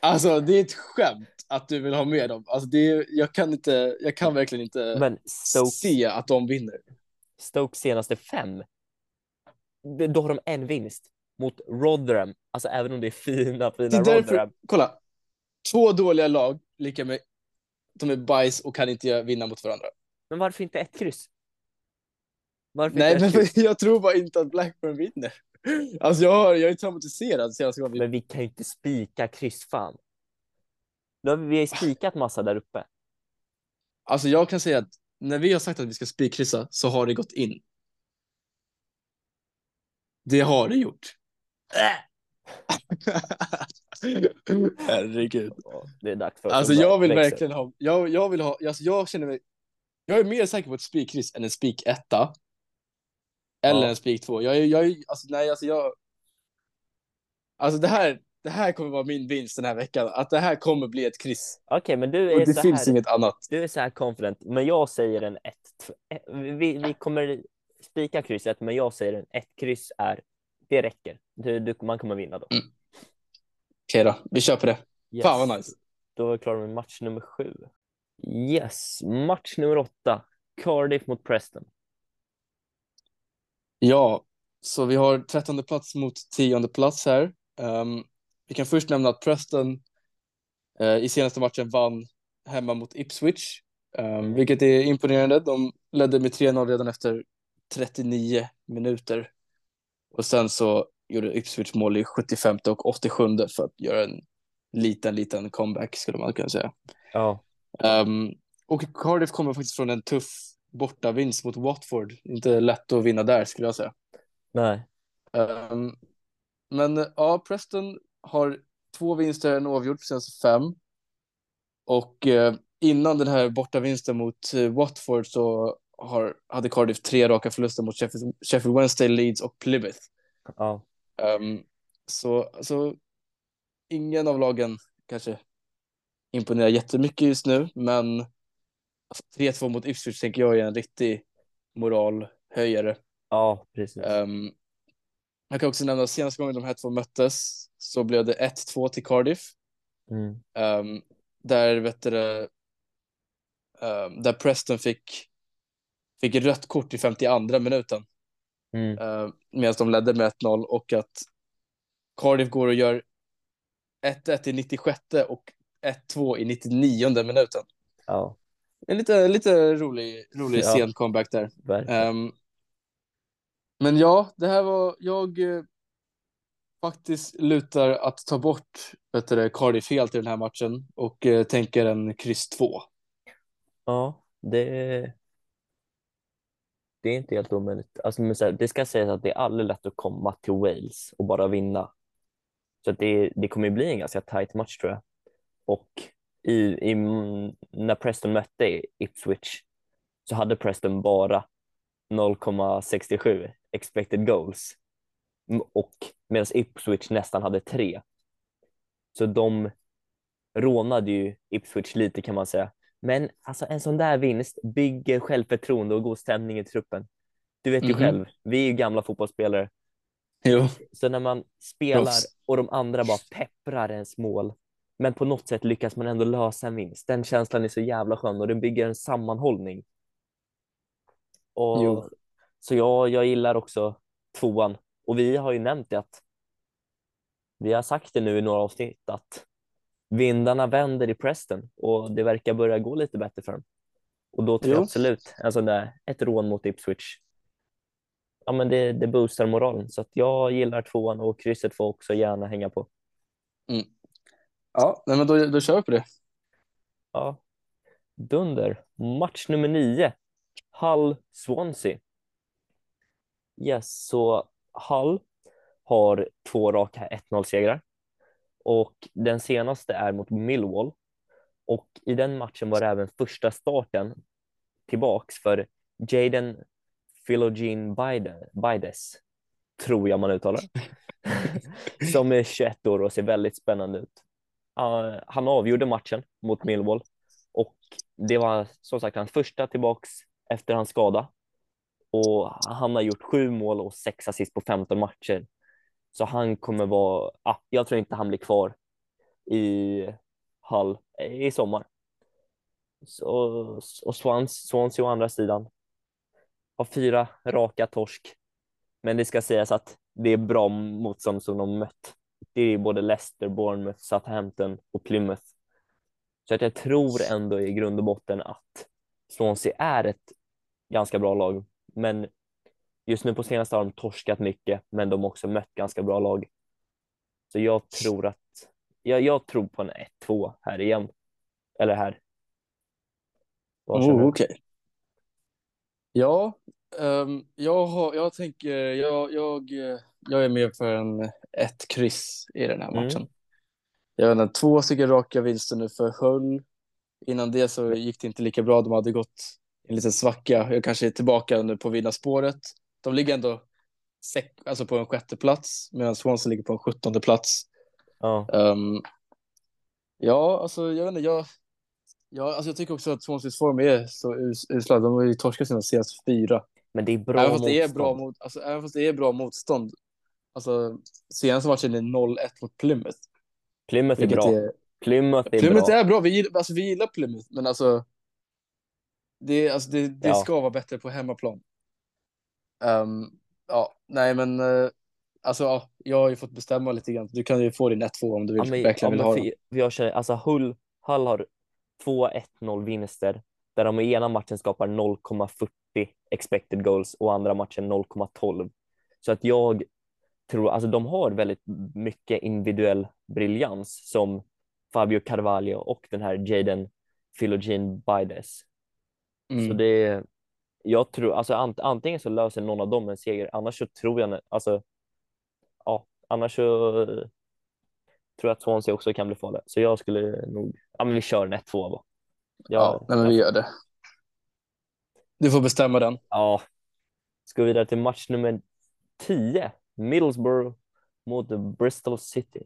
Alltså, det är ett skämt att du vill ha med dem. Alltså, det är, jag, kan inte, jag kan verkligen inte Men Stoke, se att de vinner. Stoke senaste fem, då har de en vinst mot Rotherham. Alltså även om det är fina, fina det är därför, Rotherham. Kolla, två dåliga lag, lika med de är bajs och kan inte vinna mot varandra. Men varför inte ett kryss? Varför Nej, men [LAUGHS] jag tror bara inte att Blackburn vinner. Alltså jag, har, jag är traumatiserad senaste gången. Men vi kan ju inte spika kryss, fan. Då har vi, vi har spikat massa där uppe. Alltså jag kan säga att när vi har sagt att vi ska spikkryssa så har det gått in. Det har det gjort. [LAUGHS] Herregud. Det är dags för Alltså jag vill växer. verkligen ha, jag, jag vill ha, alltså jag känner mig, jag är mer säker på ett spikkryss än en spik etta. Eller ja. en spik två. Jag jag alltså nej alltså jag, alltså det här, det här kommer vara min vinst den här veckan. Att det här kommer bli ett kryss. Okej, okay, men du är Och det så finns här, inget annat. Du är så här confident, men jag säger en ett. Vi, vi kommer spika krysset, men jag säger en ett kryss är, det räcker. Du, du, man kommer vinna då. Mm. Okej okay då, vi kör på det. Yes. Fan vad nice. Då är vi klara med match nummer sju. Yes, match nummer åtta. Cardiff mot Preston. Ja, så vi har trettonde plats mot tionde plats här. Um, vi kan först nämna att Preston uh, i senaste matchen vann hemma mot Ipswich, um, vilket är imponerande. De ledde med 3-0 redan efter 39 minuter. Och sen så gjorde Ipswich mål i 75 och 87 för att göra en liten, liten comeback skulle man kunna säga. Ja. Um, och Cardiff kommer faktiskt från en tuff bortavinst mot Watford. Inte lätt att vinna där skulle jag säga. Nej. Um, men ja, Preston har två vinster, en oavgjord på senaste fem. Och eh, innan den här bortavinsten mot eh, Watford så har, hade Cardiff tre raka förluster mot Sheffield, Sheffield Wednesday, Leeds och Plymouth. Ja. Um, så alltså, ingen av lagen kanske imponerar jättemycket just nu, men 3-2 alltså, mot Ipswich tänker jag är en riktig moralhöjare. Ja, precis. Um, jag kan också nämna att senaste gången de här två möttes så blev det 1-2 till Cardiff. Mm. Um, där, vet du, um, där Preston fick, fick rött kort i 52 minuten. Mm. Uh, Medan de ledde med 1-0 och att Cardiff går och gör 1-1 i 96 och 1-2 i 99 minuten. Ja. En lite, lite rolig, rolig ja. sen comeback där. Um, men ja, det här var, jag eh, faktiskt lutar att ta bort vet du, Cardiff helt i den här matchen och eh, tänker en kryss 2. Ja, det, det är inte helt omöjligt. Alltså, här, det ska sägas att det är aldrig lätt att komma till Wales och bara vinna. Så det, det kommer bli en ganska tight match tror jag. Och i, i, när Preston mötte Ipswich så hade Preston bara 0,67 expected goals. och medan Ipswich nästan hade tre. Så de rånade ju Ipswich lite kan man säga. Men alltså en sån där vinst bygger självförtroende och god stämning i truppen. Du vet ju mm -hmm. själv, vi är ju gamla fotbollsspelare. Jo. Så när man spelar och de andra bara pepprar ens mål, men på något sätt lyckas man ändå lösa en vinst. Den känslan är så jävla skön och den bygger en sammanhållning. Och, jo. Så jag, jag gillar också tvåan och vi har ju nämnt det att vi har sagt det nu i några avsnitt att vindarna vänder i Preston och det verkar börja gå lite bättre för dem. Och då tror jo. jag absolut en sån där, ett rån mot Ipswich. Ja, men det, det boostar moralen så att jag gillar tvåan och krysset får också gärna hänga på. Mm. Ja, nej, men då, då kör vi på det. Ja, dunder. Match nummer nio. Hull Swansea. Yes, så Hull har två raka 1-0 segrar och den senaste är mot Millwall och i den matchen var det även första starten tillbaks för Jaden Philogene Bides, tror jag man uttalar, [LAUGHS] som är 21 år och ser väldigt spännande ut. Uh, han avgjorde matchen mot Millwall och det var som sagt hans första tillbaks efter hans skada och han har gjort sju mål och sex assist på 15 matcher. Så han kommer vara, ah, jag tror inte han blir kvar i Hull eh, i sommar. Så, och Swans, Swansea å andra sidan har fyra raka torsk. Men det ska sägas att det är bra motstånd som de mött. Det är både Leicester, Bournemouth, Southampton och Plymouth. Så att jag tror ändå i grund och botten att Swansea är ett ganska bra lag men just nu på senaste har de torskat mycket, men de har också mött ganska bra lag. Så jag tror att jag, jag tror på en 1-2 här igen. Eller här. Oh, Okej. Okay. Ja, um, jag, har, jag tänker, jag, jag, jag är med för en ett kryss i den här mm. matchen. Mm. Jag har två stycken raka vinster nu för Hull. Innan det så gick det inte lika bra. De hade gått en liten svacka. Jag kanske är tillbaka nu på vinnarspåret. De ligger ändå alltså på en sjätte plats medan Swansea ligger på en sjuttonde plats. Ja, um, ja alltså jag vet inte, jag, ja, alltså jag tycker också att Swanseas form är så usla. De har ju torskat sina senaste fyra. Men det är bra även fast motstånd. Det är bra mot, alltså, även fast det är bra motstånd. Alltså senaste matchen är 0-1 mot Plymouth. Plymouth är bra. Är, Plymouth är Plymouth bra. är bra. Vi, alltså, vi gillar Plymouth, men alltså det, alltså det, det ja. ska vara bättre på hemmaplan. Um, ja, nej men uh, alltså ja, jag har ju fått bestämma lite grann. Du kan ju få din 1-2 om du vill, ja, men, verkligen vill ha den. Jag känner, alltså Hull, Hull har två 1-0 vinster där de i ena matchen skapar 0,40 expected goals och andra matchen 0,12. Så att jag tror, alltså de har väldigt mycket individuell briljans som Fabio Carvalho och den här Jaden Philogene Bides. Mm. Så det, jag tror, alltså antingen så löser någon av dem en seger, annars så tror jag, alltså, ja, annars så tror jag att Swansea också kan bli farliga. Så jag skulle nog, ja men vi kör en 1-2 va. ja, nej, men vi gör det. Du får bestämma den. Ja. Ska vi vidare till match nummer 10, Middlesbrough mot Bristol City.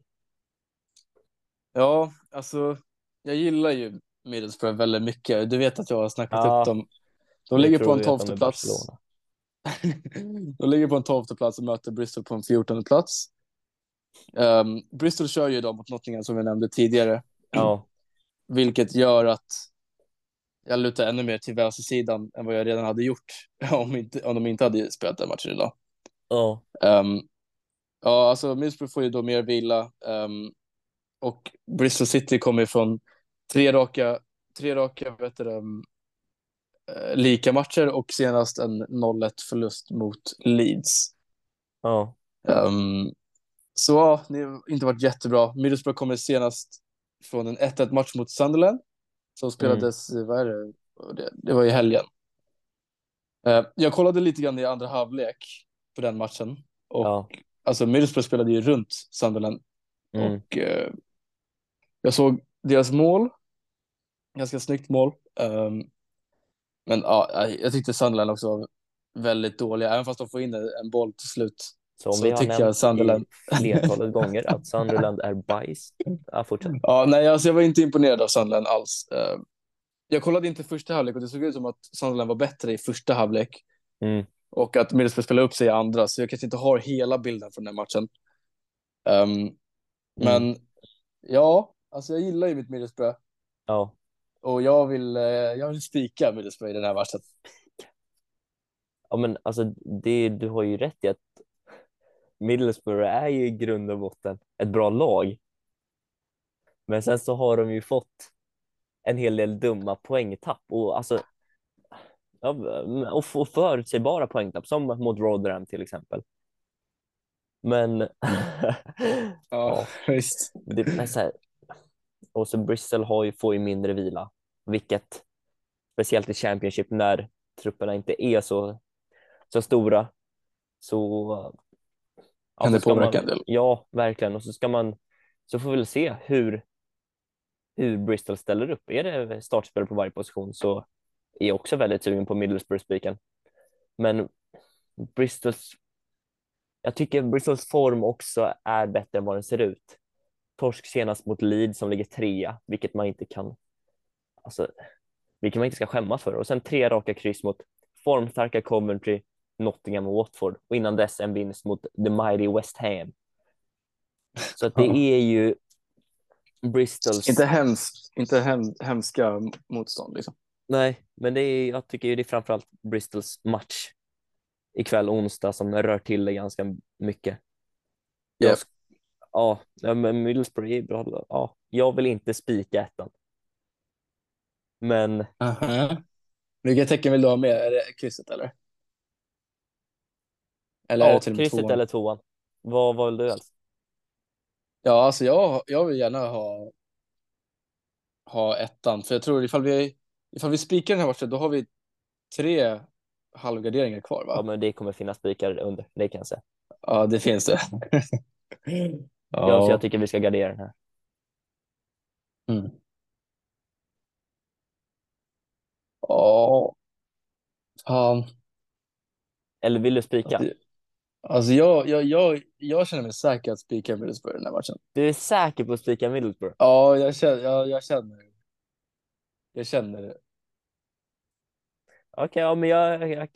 Ja, alltså jag gillar ju Middlesbrough väldigt mycket. Du vet att jag har snackat ja, upp dem. De ligger på en tolfte plats. [LAUGHS] de ligger på en tolfte plats och möter Bristol på en fjortonde plats. Um, Bristol kör ju då mot Nottingham som vi nämnde tidigare. Ja. [CLEARS THROAT] Vilket gör att jag lutar ännu mer till vänstersidan än vad jag redan hade gjort [LAUGHS] om, inte, om de inte hade spelat den matchen idag. Ja. Um, ja, alltså Middlesbrough får ju då mer vila um, och Bristol City kommer från tre raka, tre raka vet du, um, lika matcher och senast en 0-1 förlust mot Leeds. Ja. Um, så ja, det har inte varit jättebra. Middlesbrough kommer senast från en 1-1 match mot Sunderland som spelades, mm. vad är det? det? Det var i helgen. Uh, jag kollade lite grann i andra halvlek på den matchen och ja. Alltså Middlesbrough spelade ju runt Sunderland mm. och uh, jag såg deras mål ganska snyggt mål. Um, men ja, jag tyckte Sunderland också var väldigt dåliga, även fast de får in en boll till slut Så om så vi har nämnt Sunderland... flertalet [LAUGHS] gånger att Sunderland är bajs. Ja, fortsätt. Ja, nej, alltså jag var inte imponerad av Sunderland alls. Eh, jag kollade inte första halvlek och det såg ut som att Sunderland var bättre i första halvlek. Mm. Och att Middlesbrough spelade upp sig i andra, så jag kanske inte har hela bilden från den matchen. Um, mm. Men ja, alltså jag gillar ju mitt Middlesbrough. Ja. Och jag vill, eh, jag vill spika Middlesbrough i den här matchen. Ja, men alltså det, du har ju rätt i att Middlesbrough är ju i grund och botten ett bra lag. Men sen så har de ju fått en hel del dumma poängtapp och alltså ja, och förutsägbara poängtapp som mot Rotherham till exempel. Men [LAUGHS] ja, [LAUGHS] visst. Det är så här, och så Bristol har ju, får ju mindre vila, vilket speciellt i Championship när trupperna inte är så, så stora så ja, kan det påverka en del. Ja, verkligen. Och så ska man så får vi väl se hur hur Bristol ställer upp. Är det startspelare på varje position så är också väldigt sugen på Middlesbrough-spiken. Men Bristols jag tycker Bristols form också är bättre än vad den ser ut. Torsk senast mot Leeds som ligger trea, vilket man inte kan, alltså, vilket man inte ska skämmas för. Och sen tre raka kryss mot formstarka Coventry, Nottingham och Watford och innan dess en vinst mot the mighty West Ham. Så att det är ju Bristols. Inte, hems, inte hem, hemska motstånd liksom. Nej, men det är, jag tycker det är framförallt Bristols match ikväll onsdag som rör till det ganska mycket. Yep. Jag, ja, men Middlesbrough är bra. Ja, jag vill inte spika ettan. Men. -huh. Vilka tecken vill du ha med? Är det krysset eller? Eller ja, krysset tvåan? eller tvåan. Vad, vad vill du helst? Ja, alltså jag, jag vill gärna ha, ha ettan, för jag tror ifall vi, ifall vi spikar den här matchen, då har vi tre halvgarderingar kvar, va? Ja, men det kommer finnas spikar under, det kan jag säga. Ja, det finns det. [LAUGHS] ja. ja, så jag tycker vi ska gardera den här. Mm. Ja. Fan. Eller vill du spika? Det... Alltså jag, jag, jag, jag känner mig säker att spika Middlesbrough i den här matchen. Du är säker på att spika Middlesbrough? Ja, jag känner, jag, jag känner Jag känner det. Okej, okay, ja, men jag, jag,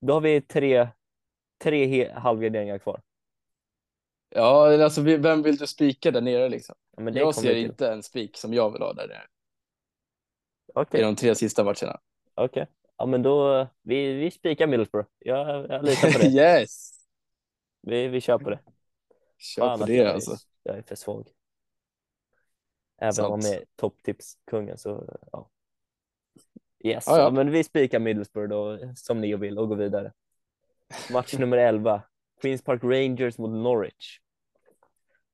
då har vi tre, tre halvgarderingar kvar. Ja, alltså vem vill du spika där nere liksom? Ja, jag ser till. inte en spik som jag vill ha där nere. Okay. I de tre sista matcherna. Okej. Okay. Ja, men då, vi, vi spikar Middlesbrough. Jag, jag litar på det. [LAUGHS] yes! Vi, vi kör på det. Kör Fan, på det jag alltså. jag är för svag. Även om jag är topptipskungen så, ja. Yes, ah, ja. men vi spikar Middlesbrough då, som ni vill och går vidare. Match [LAUGHS] nummer 11. Queens Park Rangers mot Norwich.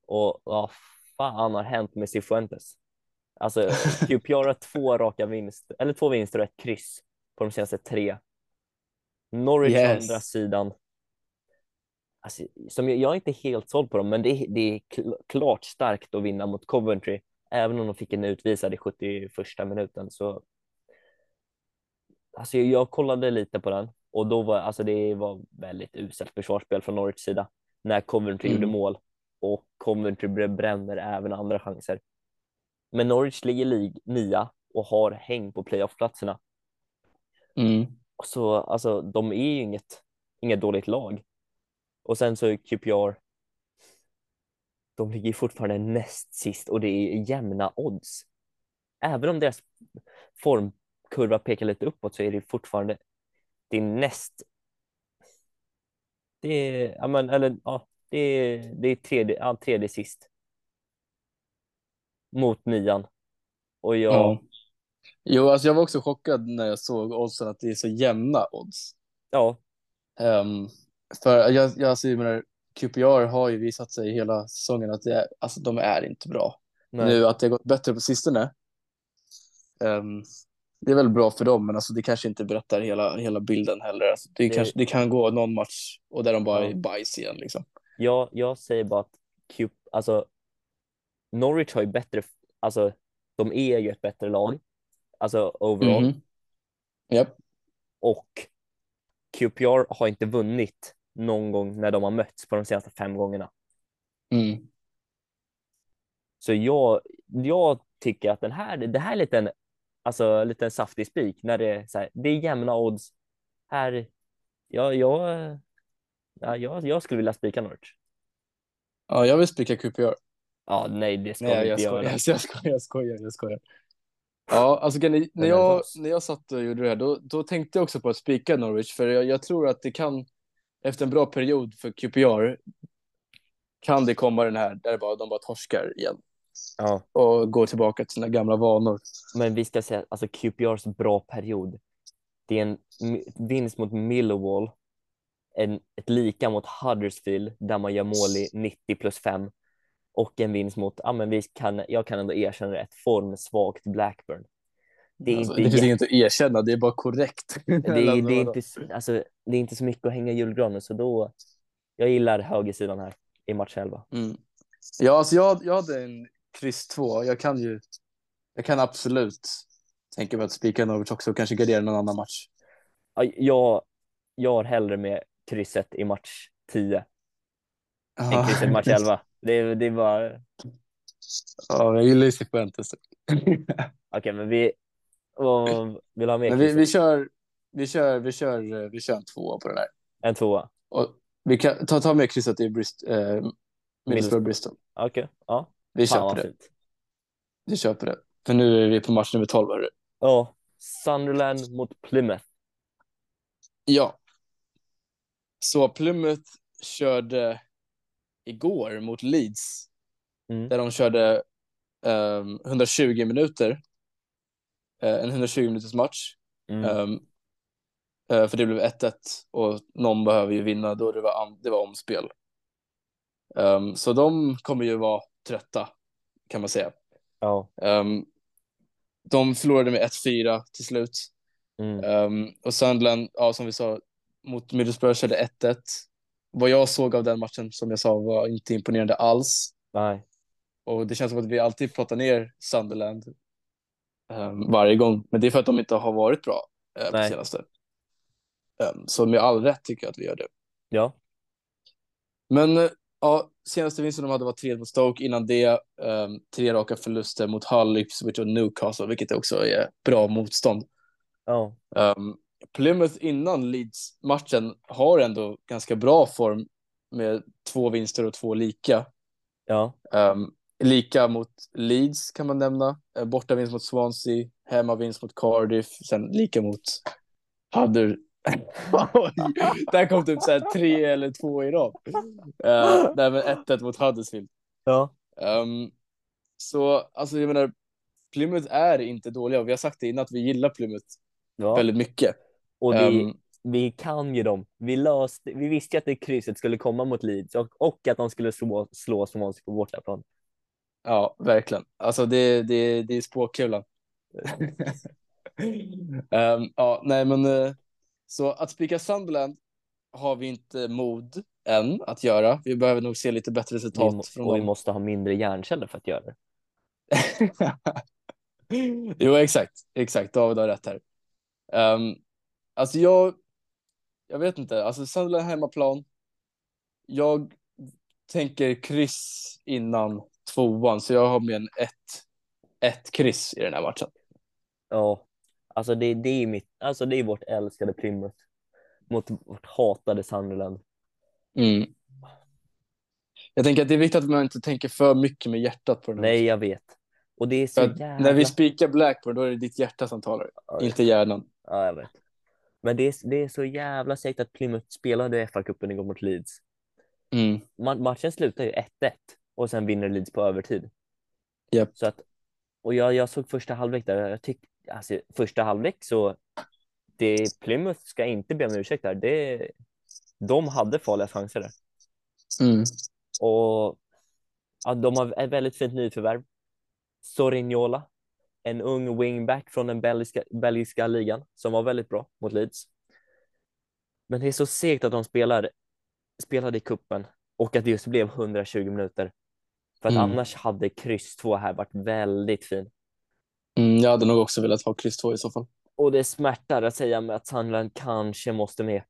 Och vad fan har hänt med Cifuentes? Alltså, [LAUGHS] QPR har två raka vinster, eller två vinster och ett kryss på de senaste tre. Norwich yes. andra sidan. Alltså, som jag, jag, är inte helt såld på dem, men det, det är klart starkt att vinna mot Coventry, även om de fick en utvisad i 71 minuten. Så alltså, jag, kollade lite på den och då var alltså, det var väldigt uselt försvarsspel från Norwich sida när Coventry mm. gjorde mål och Coventry bränner även andra chanser. Men Norwich ligger lig nia och har häng på playoff-platserna. Mm. Så alltså, de är ju inget, inget dåligt lag. Och sen så är QPR, de ligger fortfarande näst sist och det är jämna odds. Även om deras formkurva pekar lite uppåt så är det fortfarande det är näst. Det är, ja men, eller ja, det är, det är tredje, ja, tredje sist. Mot nian. Och jag, ja. Jo, alltså jag var också chockad när jag såg oddsen att det är så jämna odds. Ja. Um, för jag, jag, alltså, jag menar, QPR har ju visat sig hela säsongen att det alltså, de är inte bra. Nej. Nu att det har gått bättre på sistone. Um, det är väl bra för dem, men alltså, det kanske inte berättar hela, hela bilden heller. Alltså, det, det... Kanske, det kan gå någon match och där de bara ja. är bajs igen. Liksom. Ja, jag säger bara att Q, alltså, Norwich har ju bättre, alltså de är ju ett bättre lag alltså overall. Mm. Yep. Och QPR har inte vunnit någon gång när de har mötts på de senaste fem gångerna. Mm. Så jag, jag tycker att den här, det här är lite en, alltså, lite saftig spik när det är så här, det är jämna odds. Här, ja, jag, ja, jag, jag skulle vilja spika Norwich. Ja, jag vill spika QPR. Ja, nej, det ska Nej, vi jag, inte skojar, göra. [LAUGHS] jag, skojar, jag skojar, jag skojar. Ja, alltså när, är jag, när jag satt och gjorde det här, då, då tänkte jag också på att spika Norwich, för jag, jag tror att det kan, efter en bra period för QPR, kan det komma den här där bara, de bara torskar igen Ja, och går tillbaka till sina gamla vanor. men vi ska säga alltså QPRs bra period. Det är en vinst mot Millwall, en, ett lika mot Huddersfield där man gör mål i 90 plus 5 och en vinst mot, ja men vi kan, jag kan ändå erkänna det, ett formsvagt Blackburn. Det är Alltså, inte det finns inget att erkänna, det är bara korrekt. det, är, [LAUGHS] det, är inte, alltså, det är inte så mycket att hänga i julgranen så då, jag gillar högersidan här i match 11. Mm. Ja, alltså jag, jag hade en kryss 2. Jag kan ju, jag kan absolut tänka mig att spika Norwich också och kanske gardera någon annan match. Ja, Jag, jag har hellre med krysset i match 10 än krysset i match 11. [LAUGHS] Det, är- det är bara, okej Ja, jag gillar ju Cifuentes. [LAUGHS] men vi, och, vill ha mer Men vi, vi kör, vi kör, vi kör, vi kör en tvåa på den här. En tvåa? Och vi kan ta, ta med krysset i Brist, eh, Middlesbrough Bristol. Okej, ja. Vi Fan köper det. fint. Vi köper det. För nu är vi på match nummer 12. Hörru. Ja, Sunderland mot Plymouth. Ja. Så Plymouth körde igår mot Leeds. Mm. Där de körde ehm, 120 minuter. Eh, en 120 minuters match. Mm. Ehm, eh, för det blev 1-1 och någon behöver ju vinna då det var, det var omspel. Ehm, så de kommer ju vara trötta kan man säga. Ja. Ehm, de förlorade med 1-4 till slut. Mm. Och Sunderland, ja, som vi sa, mot Middlesbrough körde 1-1. Vad jag såg av den matchen, som jag sa, var inte imponerande alls. Nej. Och det känns som att vi alltid pratar ner Sunderland varje gång. Men det är för att de inte har varit bra uh, på senaste. Ehm, så med all rätt tycker jag att vi gör det. Ja. Men eh, ja, senaste vinsten de hade var 3 mot Stoke. Innan det ehm, tre raka förluster mot Hull, Ipswich och Newcastle, vilket också är bra motstånd. Ja. Um, Plymouth innan Leeds-matchen har ändå ganska bra form med två vinster och två lika. Ja. Um, lika mot Leeds kan man nämna, uh, borta vinst mot Swansea, hemma vinst mot Cardiff, sen lika mot Hudder. [LAUGHS] Där kom typ så här tre eller två i rad. Uh, nej, men 1-1 mot Huddersfield. Ja. Um, så alltså jag menar, Plymouth är inte dåliga och vi har sagt det innan att vi gillar Plymouth ja. väldigt mycket. Och vi, Um, vi kan ju dem. Vi, löste, vi visste ju att det krysset skulle komma mot Leeds och, och att de skulle slå, slå Swansea på bortaplan. Ja, verkligen. Alltså det, det, det är spåkulan. um, [LAUGHS] ja, nej men eh, så att spika Sunderland har vi inte mod än att göra. Vi behöver nog se lite bättre Vi, resultat må- från och vi dem. måste ha mindre hjärnceller för att göra det. [LAUGHS] jo, exakt, exakt. David har rätt här. Um, alltså jag, jag vet inte, alltså Sunderland hemmaplan. Jag tänker kryss innan tvåan, så jag har med en ett, ett kryss i den här matchen. Ja, alltså det, det är mitt, alltså det är vårt älskade Plymouth mot vårt hatade Sunderland. Mm. Jag tänker att det är viktigt att man inte tänker för mycket med hjärtat på den här Nej, jag vet. Och det är så jävla... När vi spikar Blackburn, då är det ditt hjärta som talar, Ja, inte hjärnan. Ja, jag vet. Men det är, det är så jävla säkert att Plymouth spelade FA-cupen igår mot Leeds. Mm. Ma- matchen slutar ju 1-1 och sen vinner Leeds på övertid. Japp. Så att, och jag, jag såg första halvlek där. Jag tyckte, alltså första halvlek så det, Plymouth ska inte be om ursäkt där. Det, de hade farliga chanser där. Mm. Och ja, de har ett väldigt fint nyförvärv. Sorinjola, en ung wingback från den belgiska, belgiska ligan som var väldigt bra mot Leeds. Men det är så segt att de spelar, spelade i kuppen och att det just blev 120 minuter. För att Mm. annars hade kryss 2 här varit väldigt fin. Mm, jag hade nog också velat ha kryss 2 i så fall. Och det smärtar att säga med att Sunderland kanske måste med.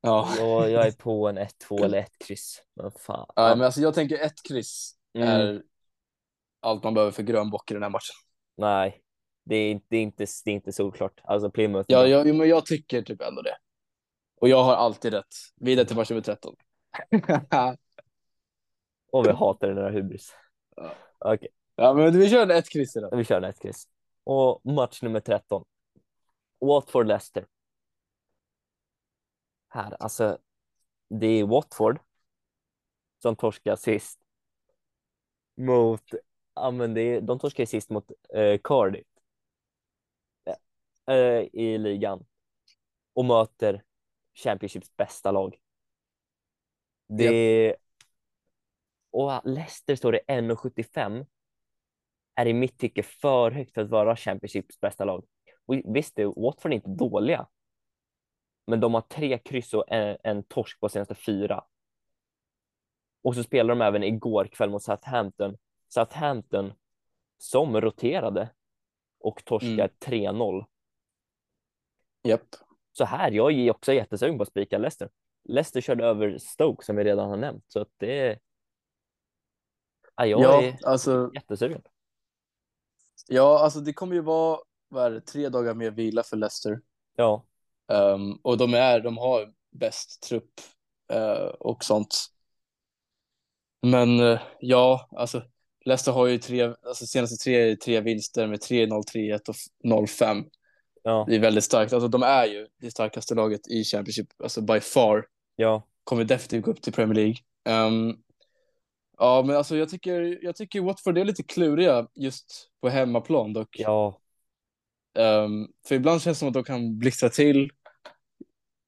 Ja. Jag, jag är [LAUGHS] på en 1-2 eller 1 kryss. Men fan. Ja, men alltså jag tänker ett kryss mm. är allt man behöver för grönbock i den här matchen. Nej, det är, det är, inte, det är inte solklart. Alltså Plymouth. Ja, jag, men jag tycker typ ändå det. Och jag har alltid rätt. Vidare till match nummer 13. [LAUGHS] Och vi hatar den där hybris. Ja. Okej. Okay. Ja, men vi kör en ett kryss idag. Vi kör en ett kryss. Och match nummer 13. Watford Leicester. Här, alltså. Det är Watford. Som torskar sist. Mot, ja men det är, de torskar sist mot eh, Cardiff. Eh, I ligan. Och möter Championships bästa lag. Det yep. Och Leicester står det 1,75 är i mitt tycke för högt för att vara Championships bästa lag. Och visst, det, Watford är inte dåliga. Men de har tre kryss och en, en torsk på senaste fyra. Och så spelar de även igår kväll mot Southampton. Southampton som roterade och torskar mm. 3-0. Japp. Yep. Så här, jag är också jättesugen på att spika Leicester. Leicester körde över Stoke som vi redan har nämnt, så att det Ja, jag ja, är alltså, jättesugen. Ja, alltså det kommer ju vara vad är det, tre dagar mer vila för Leicester. Ja. Um, och de, är, de har bäst trupp uh, och sånt. Men uh, ja, alltså Leicester har ju tre, alltså senaste tre, tre vinster med 3-0, 3-1 och 0-5. Ja. Det är väldigt starkt. Alltså de är ju det starkaste laget i Championship, alltså by far. Ja. Kommer definitivt gå upp till Premier League. Um, Ja, men alltså jag tycker, jag tycker Watford är lite kluriga just på hemmaplan dock. Ja. Um, för ibland känns det som att de kan blixtra till.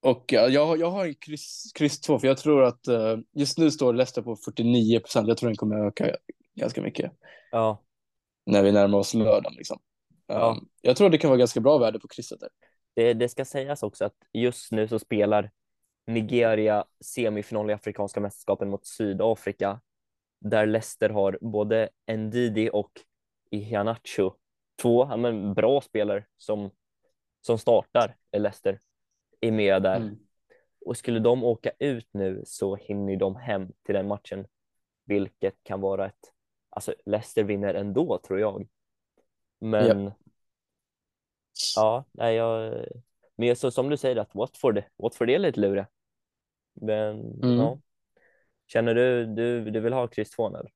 Och jag, jag har en kryss, kryss 2, för jag tror att uh, just nu står Leicester på 49 procent. Jag tror den kommer öka ganska mycket. Ja. När vi närmar oss lördagen liksom. Ja. Um, jag tror det kan vara ganska bra värde på krysset där. Det, det ska sägas också att just nu så spelar Nigeria semifinal i Afrikanska mästerskapen mot Sydafrika där Leicester har både Ndidi och Iheanacho, två ja, men bra spelare som, som startar Leicester, är med där. Mm. Och skulle de åka ut nu så hinner de hem till den matchen, vilket kan vara ett, alltså Leicester vinner ändå tror jag. Men yep. ja, nej, jag, men så som du säger att Watford, Watford är lite luriga. Men mm. ja, Känner du, du, du vill ha kryss 2 eller?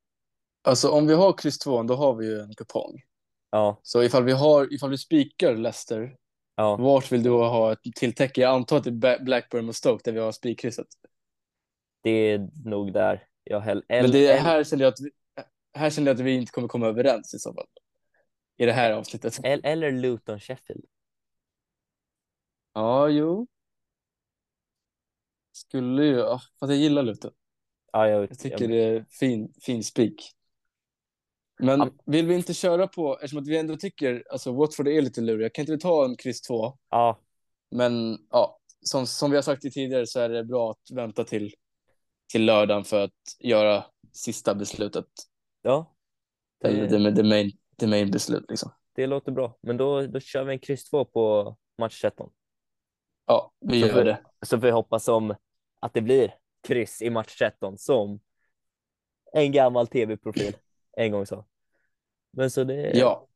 Alltså om vi har kryss 2 då har vi ju en kupong. Ja. Så ifall vi har, ifall vi spikar Leicester, ja. vart vill du ha ett tilltäcke? Jag antar att det är Blackburn och Stoke där vi har spikkrysset. Det är nog där. Jag häll, Men det är, här känner jag att vi, här känner jag att vi inte kommer komma överens i så fall. I det här avsnittet. Eller Luton Sheffield. Ja, jo. Skulle ju, fast jag gillar Luton. Ja, jag, jag tycker jag... det är fin, fin spik. Men ja. vill vi inte köra på, eftersom att vi ändå tycker, alltså Watford är lite luriga, kan inte vi ta en kryss 2? Ja. Men ja, som, som vi har sagt tidigare så är det bra att vänta till, till lördagen för att göra sista beslutet. Ja. Det, det, det, det, main, det main beslut liksom. Det låter bra, men då, då kör vi en kryss 2 på match 13. Ja, vi så gör för, det. Så vi hoppas om att det blir kryss i match 13 som en gammal tv-profil en gång sa. Men så det, ja.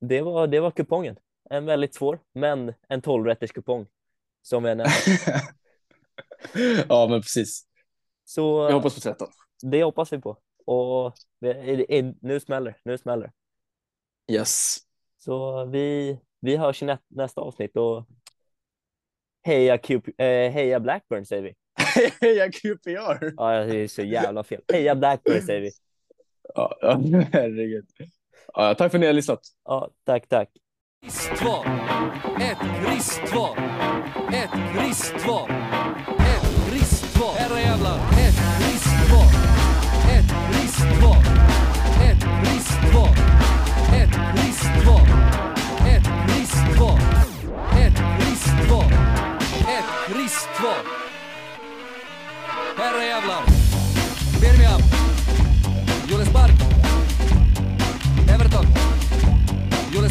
det, var, det var kupongen. En väldigt svår, men en 12-rätters kupong som jag nämnde. [LAUGHS] ja, men precis. Så, jag hoppas på 13. Det hoppas vi på. Och nu smäller nu smäller Yes. Så vi, vi hörs i nästa avsnitt och heja, Q, eh, heja Blackburn säger vi. Heja QPR! Ja, det är så jävla fel. Heja Blackburn säger vi. Ja, ja herregud. Ja, tack för att ni har lyssnat. Ja, tack, tack. Kristval. Ett kristval. Ett kristval. Ett kristval. Herrejävlar. Ett kristval. Ett kristval. Ett kristval. Ett kristval. Ett kristval. Ett kristval. Ett kristval. hablar.